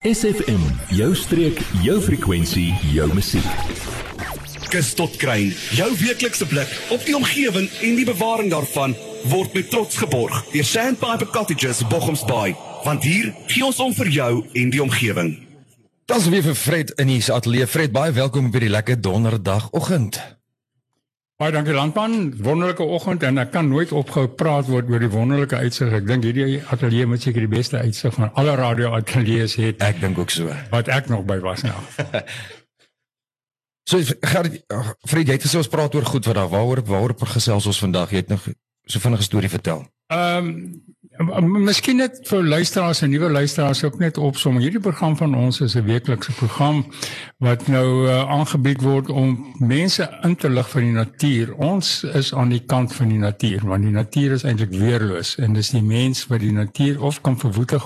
SFM, jou streek, jou frekwensie, jou musiek. Kus tot kruin, jou weeklikse blik op die omgewing en die bewaring daarvan word met trots geborg deur Sandpiper Cottages Bochumsbaai, want hier gee ons om vir jou en die omgewing. Das weer vir Fred in die ateljee. Fred, baie welkom by die lekker donderdagoggend. Baie dankie Landman, wonderlike oggend en ek kan nooit ophou praat word oor die wonderlike uitsig. Ek dink hierdie ateljee moet seker die beste uitsig van alle radio ateljee's hê. Ek dink ook so. Wat ek nog by was nou. so Fred, jy het gesê ons praat oor goed wat daar waaroor waaroor gesels ons vandag. Jy het nog so vinnige storie vertel. Ehm um, Miskien net vir luisteraars en nuwe luisteraars ook net opsom. Hierdie program van ons is 'n weeklikse program wat nou uh, aangebied word om mense in te lig van die natuur. Ons is aan die kant van die natuur want die natuur is eintlik weerloos en dis die mens wat die natuur of kan verwoestig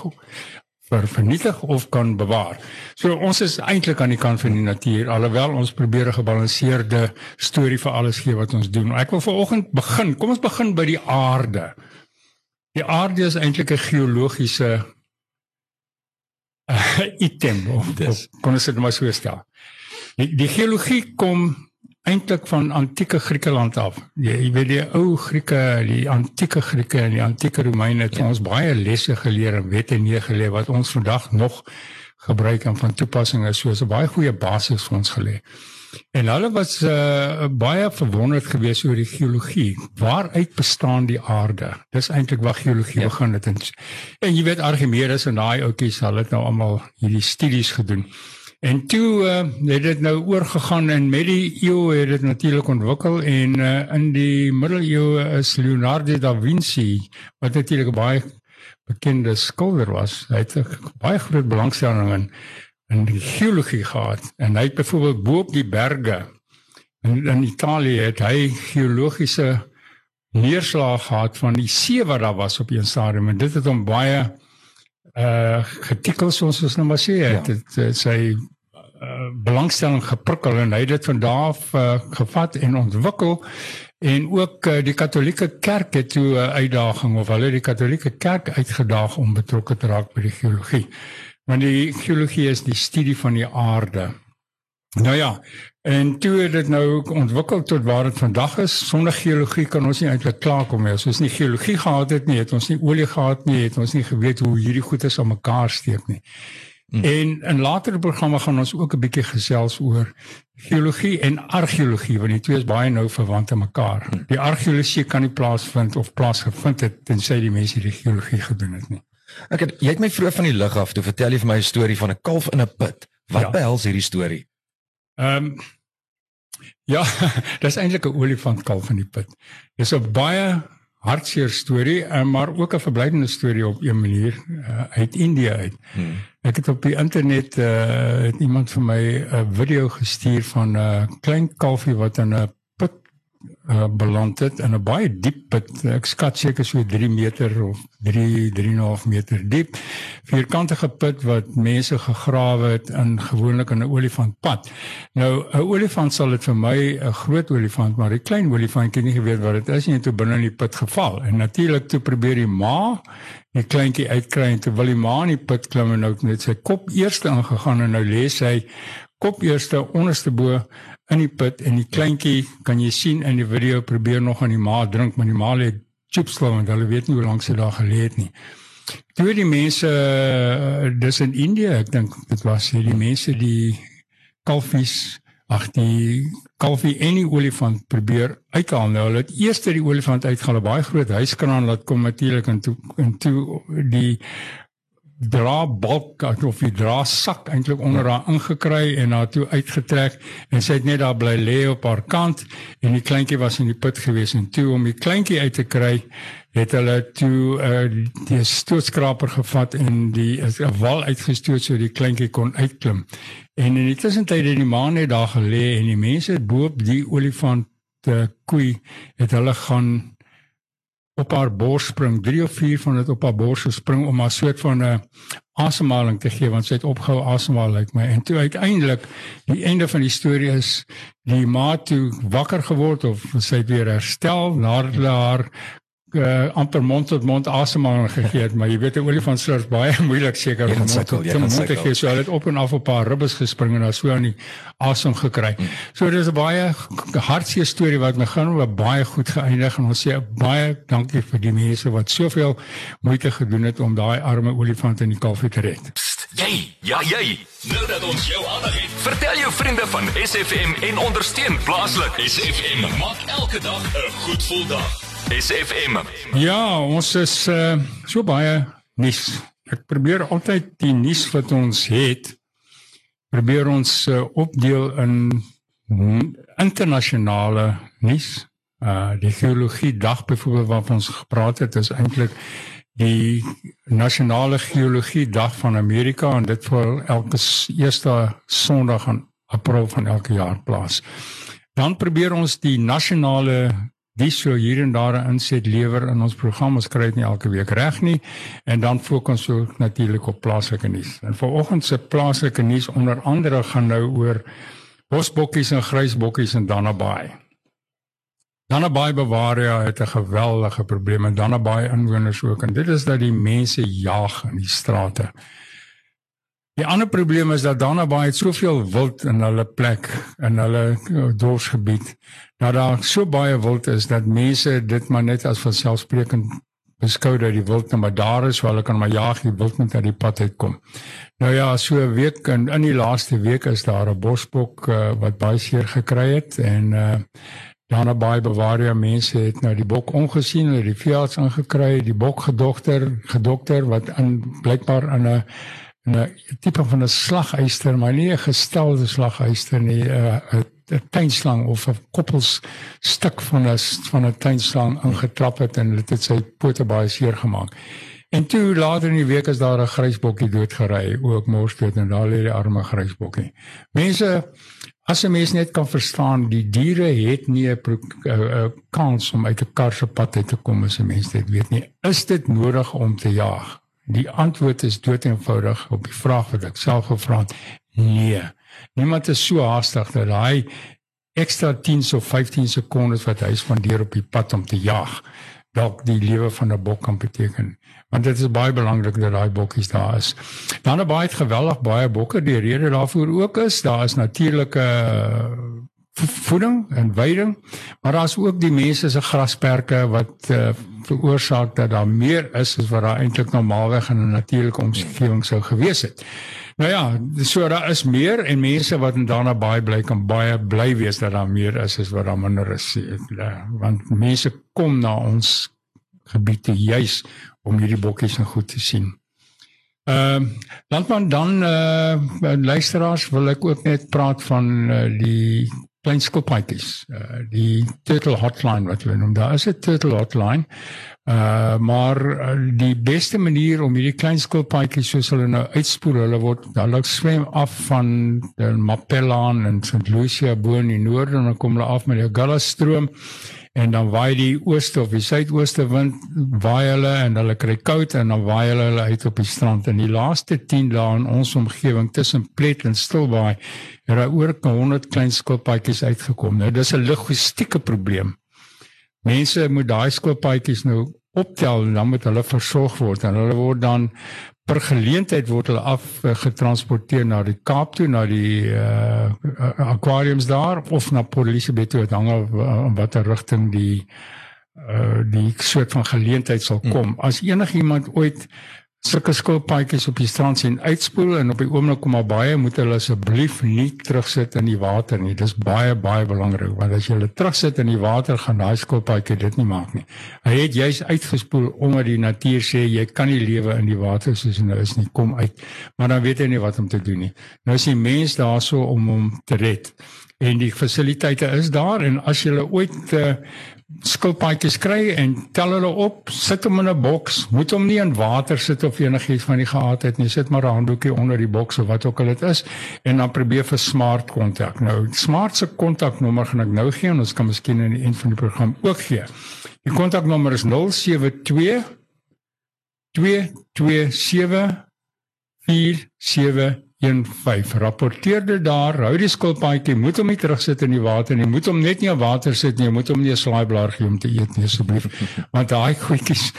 vir vernietig of kan bewaar. So ons is eintlik aan die kant van die natuur alhoewel ons probeer 'n gebalanseerde storie vir alles gee wat ons doen. Ek wil vanoggend begin. Kom ons begin by die aarde. Die aarde is eintlik 'n geologiese uh, item of, of kon ons dit maar so stel. Die, die geologie kom eintlik van antieke Griekeland af. Jy, jy weet die ou Grieke, die antieke Grieke en die antieke Romeine het ja. ons baie lesse geleer en wette neergelê wat ons vandag nog gebruik en van toepassing is. So 'n baie goeie basis vir ons gelê. En hulle was uh, baie verwonderd geweest oor die geologie. Waaruit bestaan die aarde? Dis eintlik waar geologie ja. begin het. En, en jy weet Archimedes en daai ouetjies, hulle het nou almal hierdie studies gedoen. En toe uh, het dit nou oorgegaan en met die eeu het dit natuurlik ontwikkel en uh, in die middeleeue is Leonardo da Vinci wat natuurlik baie bekende skilder was. Hy het baie groot belangstelling in in die geologie gehad. En hy het byvoorbeeld bo op die berge in, in Italië het hy geologiese neerslag gehad van die see wat daar was op een stadium. En dit het hom baie uh getikkel soos ons nou maar sê. Ja. het, het, het sy uh, belangstelling geprikkel en hy het dit van daar af uh, gevat en ontwikkel. En ook uh, die katolieke kerk het toe 'n uh, uitdaging of hulle die katolieke kerk uitgedaag om betrokke te raak by die geologie Want die geologie is die studie van die aarde. Nou ja, en toe het dit nou ontwikkel tot waar dit vandag is. Sonder geologie kan ons nie eintlik klaarkom nie. As ons nie geologie gehad het nie, het ons nie olie gehad nie, het ons nie geweet hoe hierdie goedes aan mekaar steek nie. Hmm. En in latere programme gaan ons ook 'n bietjie gesels oor geologie en argeologie want die twee is baie nou verwant aan mekaar. Hmm. Die argeologie kan nie plaasvind of plaasgevind het tensy die mense die geologie gedoen het nie. Ek het jy het my vroeg van die lug af toe vertel jy vir my 'n storie van 'n kalf in 'n put. Wat ja. behels hierdie storie? Ehm um, Ja, dis eintlik 'n olifant kalf in die put. Dis 'n baie hartseer storie, eh, maar ook 'n verblydende storie op 'n manier uh, uit Indië uit. Hmm. Ek het op die internet uh, iemand vir my 'n video gestuur van 'n uh, klein kalfie wat in 'n uh, beland het in 'n baie diep put. Ek skat seker so 3 meter of 3 3.5 meter diep. Vierkantige put wat mense gegrawe het in gewoonlik in 'n olifantpad. Nou 'n olifant sal dit vir my 'n groot olifant, maar 'n klein olifantjie nie geweet wat dit is nie en toe binne in die put geval. En natuurlik toe probeer die ma die kleintjie uitkry en toe wil die ma in die put klim en nou net sy kop eerste ingegaan en nou lê sy kop eerste onderste bo in die put en die kleintjie kan jy sien in die video probeer nog aan die ma drink maar die ma lê chips glo want hulle weet nie hoe lank sy daar gelê het nie. Toe die mense uh, dis in Indië, ek dink dit was hier die mense die kalfies ag die kalfie en die olifant probeer uithaal nou hulle het eers die olifant uitgehaal baie groot huiskraan laat kom natuurlik en toe en toe die dra balk of die dra sak eintlik onder haar ingekry en haar toe uitgetrek en sy het net daar bly lê op haar kant en die kleintjie was in die put gewees en toe om die kleintjie uit te kry het hulle toe uh, die stootskraper gevat en die 'n wal uitgestoot so die kleintjie kon uitklim. En in die tussentyd het die maan net daar gelê en die mense bo op die olifant uh, koei het hulle gaan op haar bors spring, 3 of 4 van dit op haar bors spring om 'n soort van 'n asemhaling te gee want sy het opgehou asemhaal lyk like my. En toe uiteindelik die einde van die storie is die ma toe wakker geword of sy het weer herstel nadat hulle haar uh, amper mond tot mond asemhaling gegee het, maar jy weet 'n olifant slurf baie moeilik seker om mond tot mond te gee. So hulle het op en af op 'n paar ribbes gespring en daar so aan die asem gekry. So dis 'n baie hartseer storie wat my gaan oor baie goed geëindig en ons sê baie dankie vir die mense wat soveel moeite gedoen het om daai arme olifant in die kalfie te red. Psst, jy, ja jy. Nou dat ons jou aandag het, vertel jou vriende van SFM en ondersteun plaaslik. SFM maak elke dag 'n goed gevoel dag. SFM. Ja, ons is uh, so baie nuus. Ek probeer altyd die nuus wat ons het probeer ons uh, opdeel in internasionale nuus. Uh die geologie dag byvoorbeeld waarvan ons gepraat het is eintlik die nasionale geologie dag van Amerika en dit val elke eerste Sondag in April van elke jaar plaas. Dan probeer ons die nasionale dis so hier en daar 'n inset lewer in ons program. Ons kry dit nie elke week reg nie en dan fokus ons ook natuurlik op plaaslike nuus. En vanoggend se plaaslike nuus onder andere gaan nou oor bosbokkies en grysbokkies in Dannabaai. Dannabaai Bavaria het 'n geweldige probleem en Dannabaai inwoners ook en dit is dat die mense jaag in die strate. Die ander probleem is dat Dannabaai het soveel wild in hulle plek in hulle eh, dorpsgebied dat daar so baie wild is dat mense dit maar net as vanselfsprekend beskou dat die wild net maar daar is, so hulle kan maar jag die wild net uit die pad uitkom. Nou ja, so 'n week in in die laaste week is daar 'n bosbok uh, wat baie seer gekry het en uh Daarna baie Bavaria mense het nou die bok ongesien, hulle het die veearts ingekry, die bok gedokter, gedokter wat in blykbaar in 'n 'n tipe van 'n slaguister, maar nie 'n gestelde slaguister nie, 'n 'n tuinslang of 'n koppels stuk van 'n van 'n tuinslang ingetrap het en dit het sy pote baie seer gemaak. En toe later in die week is daar 'n grysbokkie doodgery, ook morsdood en daar lê die arme grysbokkie. Mense As 'n mens net kan verstaan, die diere het nie 'n 'n kans om uit 'n kar se pad uit te kom as 'n mens dit weet nie. Is dit nodig om te jaag? Die antwoord is doeteenvoudig op die vraag wat ek self gevra het. Nee. Niemand is so haastig dat hy ekstra 10 of 15 sekondes wat hy spandeer op die pad om te jag dalk die lewe van 'n bok kan beteken. Want dit is baie belangrik dat daai bokkies daar is. Dan 'n baie geweldig baie bokke. Die rede daarvoor ook is daar is natuurlike voeding en veiding, maar daar's ook die mense se grasperke wat uh, veroorsaak dat daar meer is as wat daar eintlik normaalweg in 'n natuurlike omgewing sou gewees het. Nou ja, so daar is meer en mense wat daarna baie bly kan baie bly wees dat daar meer is as wat daar minder is. Ja, Want mense kom na ons gebiede juis om hierdie bokkies en goed te sien. Ehm uh, landman dan eh uh, luisteraars wil ek ook net praat van uh, die klein skilpaadjies. Uh, die turtle hotline wat hulle noem. Daar is 'n turtle hotline. Uh maar uh, die beste manier om hierdie klein skilpaadjies soos hulle nou uitspoel, hulle word hulle swem af van die Mapellaan en St. Lucia bo in die noorde en dan kom hulle af met die Gullah stroom en dan waai die ooste of die suidooste wind waai hulle en hulle kry koud en dan waai hulle hulle uit op die strand en die laaste 10 dae in ons omgewing tussen Plet en Stilbaai het daar oor 100 klein skilpaadjies uitgekom. Nou dis 'n logistieke probleem. Mense moet daai skilpaadjies nou optel en dan moet hulle versorg word. En hulle word dan per geleentheid word hulle af uh, getransporteer na die Kaap toe na die uh, aquariums daar of na Port Elizabeth toe. Hang af in watter rigting die uh, die soort van geleentheid sal kom. As enigiemand ooit sulke skilpaadjies op die strand sien uitspoel en op die oomblik kom maar baie moet hulle asseblief nie terugsit in die water nie. Dis baie baie belangrik want as jy hulle terugsit in die water gaan daai skilpaadjie dit nie maak nie. Hy het juis uitgespoel omdat die natuur sê jy kan nie lewe in die water soos nou is nie. Kom uit. Maar dan weet hy nie wat om te doen nie. Nou is die mens daarso om hom te red. En die fasiliteite is daar en as jy ooit uh, skilpaadjies kry en tel hulle op, sit hom in 'n boks, moet hom nie in water sit of enigiets van die gehaatheid nie, sit maar 'n handdoekie onder die boks of wat ook al dit is en dan probeer vir smart kontak. Nou, smart se kontaknommer gaan ek nou gee en ons kan miskien in die eind van die program ook gee. Die kontaknommer is 072 227 471 15 rapporteer dit daar, hou die skilpaadjie, moet hom nie terugsit in die water nie, moet hom net nie in water sit nie, moet hom nie 'n slaaiblaar gee om te eet nie asseblief. Want daai goedjies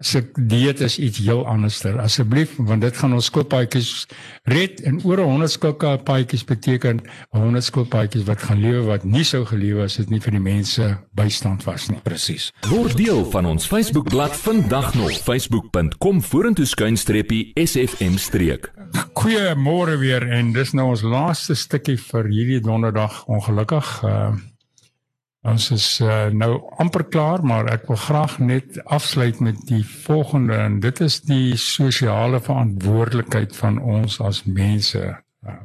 se dieet is iets heel anderster. Asseblief, want dit gaan ons skilpaadjies red en oor 100 skilpaadjies beteken 100 skilpaadjies wat gaan lewe wat nie sou gelewe as dit nie vir die mense bystand was nie. Presies. Word deel van ons Facebookblad vandag nog facebook.com vorentoe skuinstreepie sfm streek. Goeiemôre weer en dis nou ons laaste stukkie vir hierdie donderdag ongelukkig. Uh ons is uh, nou amper klaar, maar ek wil graag net afsluit met die volgende en dit is die sosiale verantwoordelikheid van ons as mense. Uh,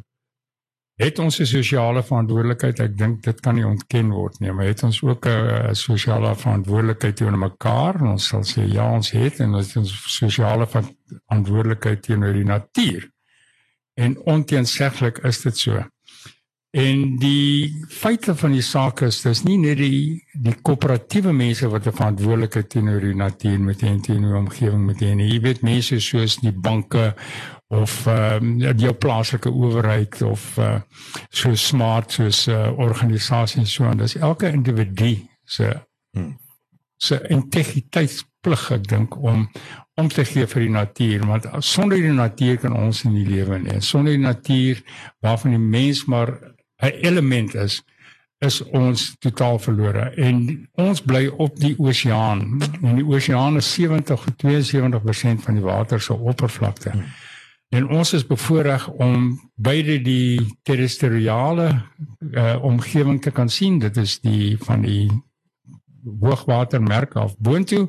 het ons 'n sosiale verantwoordelikheid? Ek dink dit kan nie ontken word nie, maar het ons ook 'n sosiale verantwoordelikheid teenoor mekaar? Ons sal sê ja, ons het en ons het 'n sosiale verantwoordelikheid teenoor die natuur. En onteenseglik is dit so. En die feite van die saak is dis nie net die die koöperatiewe mense wat 'n verantwoordelikheid teenoor die natuur met en teenoor die omgewing met en jy weet mense soos die banke of ehm um, die plaaslike owerheid of uh, so smart soos uh, organisasies so en dis elke individu se hmm. se integriteitsplig ek dink om om te gee vir die natuur. Want sonder die natuur kan ons nie lewe nie. Sonder die natuur waarvan die mens maar 'n element is is ons totaal verlore en ons bly op die oseaan en die oseaan is 70 tot 72% van die water se oppervlakte. Hmm. En ons is bevoorreg om beide die terrestriale uh, omgewing te kan sien. Dit is die van die hoogwatermerk af boontoe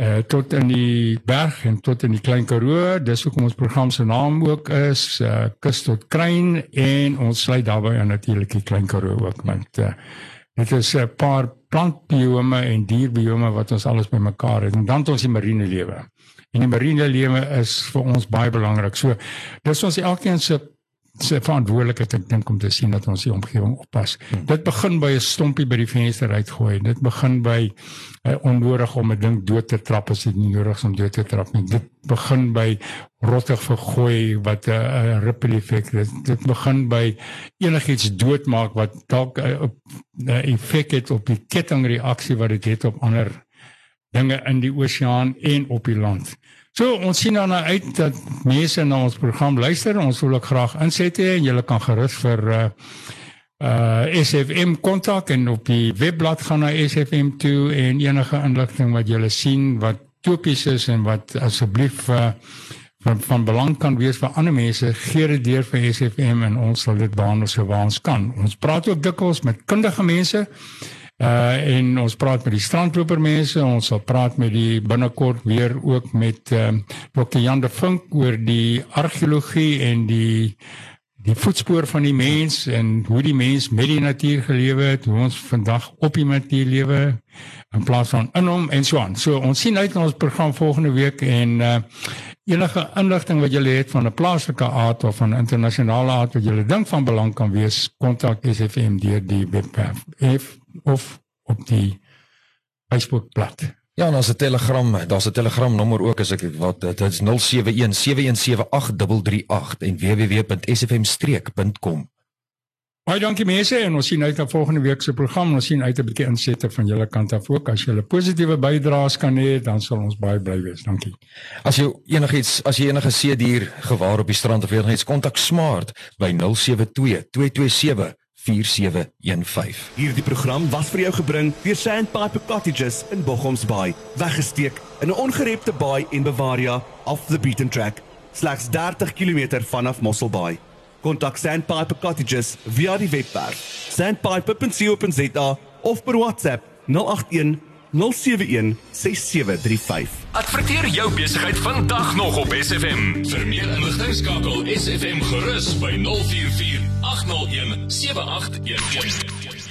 uh, tot in die berg en tot in die klein Karoo. Dis hoekom ons program se naam ook is uh, Kus tot Kruin en ons sluit daarbey aan natuurlik die klein Karoo ook want uh, dit is 'n paar plantbiome en dierbiome wat ons alles bymekaar het en dan ons die marine lewe. En die marine lewe is vir ons baie belangrik. So dis ons elkeen se se verantwoordelikheid ek dink om te sien dat ons die omgewing oppas. Hmm. Dit begin by 'n stompie by die venster uitgooi. Dit begin by uh, onnodig om 'n ding dood te trap as dit nie nodig is om dood te trap nie. Dit begin by rottig vergooi wat 'n uh, ripple effek het. Dit begin by enigiets doodmaak wat dalk 'n uh, uh, effek het op die kettingreaksie wat dit het op ander dinge in die oseaan en op die land. So ons sien dan uit dat mense na ons program luister. Ons wil ook graag inset hê en julle kan gerus vir uh uh SFM kontak en op die webblad gaan na SFM toe en enige inligting wat julle sien wat topies is en wat asseblief uh van van belang kan wees vir ander mense, gee dit deur vir SFM en ons sal dit behandel so waar ons kan. Ons praat ook dikwels met kundige mense Uh en ons praat met die strandloper mense, ons sal praat met die binnekort weer ook met ehm uh, Dr. Jan de Vink oor die argeologie en die die voetspoor van die mens en hoe die mens met die natuur gelewe het, hoe ons vandag op die natuur lewe in plaas van in hom en so aan. So ons sien uit na ons program volgende week en uh enige inligting wat julle het van 'n plaaslike aard of van internasionale aard wat julle dink van belang kan wees, kontak SFM deur die webwerf. Of op die Facebookblad. Ja, en daar's 'n Telegram, daar's 'n Telegram nommer ook as ek wat dit is 0717178338 en www.sfmstreek.com. Baie dankie mense en ons sien uit na volgende week se program. Ons sien uit 'n bietjie insette van julle kant af ook. As julle positiewe bydraes kan hê, dan sal ons baie bly wees. Dankie. As jy enigiets, as jy enige seedier gewaar op die strand of enigiets kontak Smart by 072 227 4715. Hierdie program was vir jou gebring deur Sandpiper Cottages in Bochoms Bay, weggesteek in 'n ongerepte baai en Bavaria off the beaten track, slegs 30 km vanaf Mossel Bay. Kontak Sandpiper Cottages via die webwerf sandpiper.co.za of per WhatsApp 081 071 6735. Adverteer jou besigheid vandag nog op SFM. Vir meer inligting skakel SFM gerus by 044 801 7811.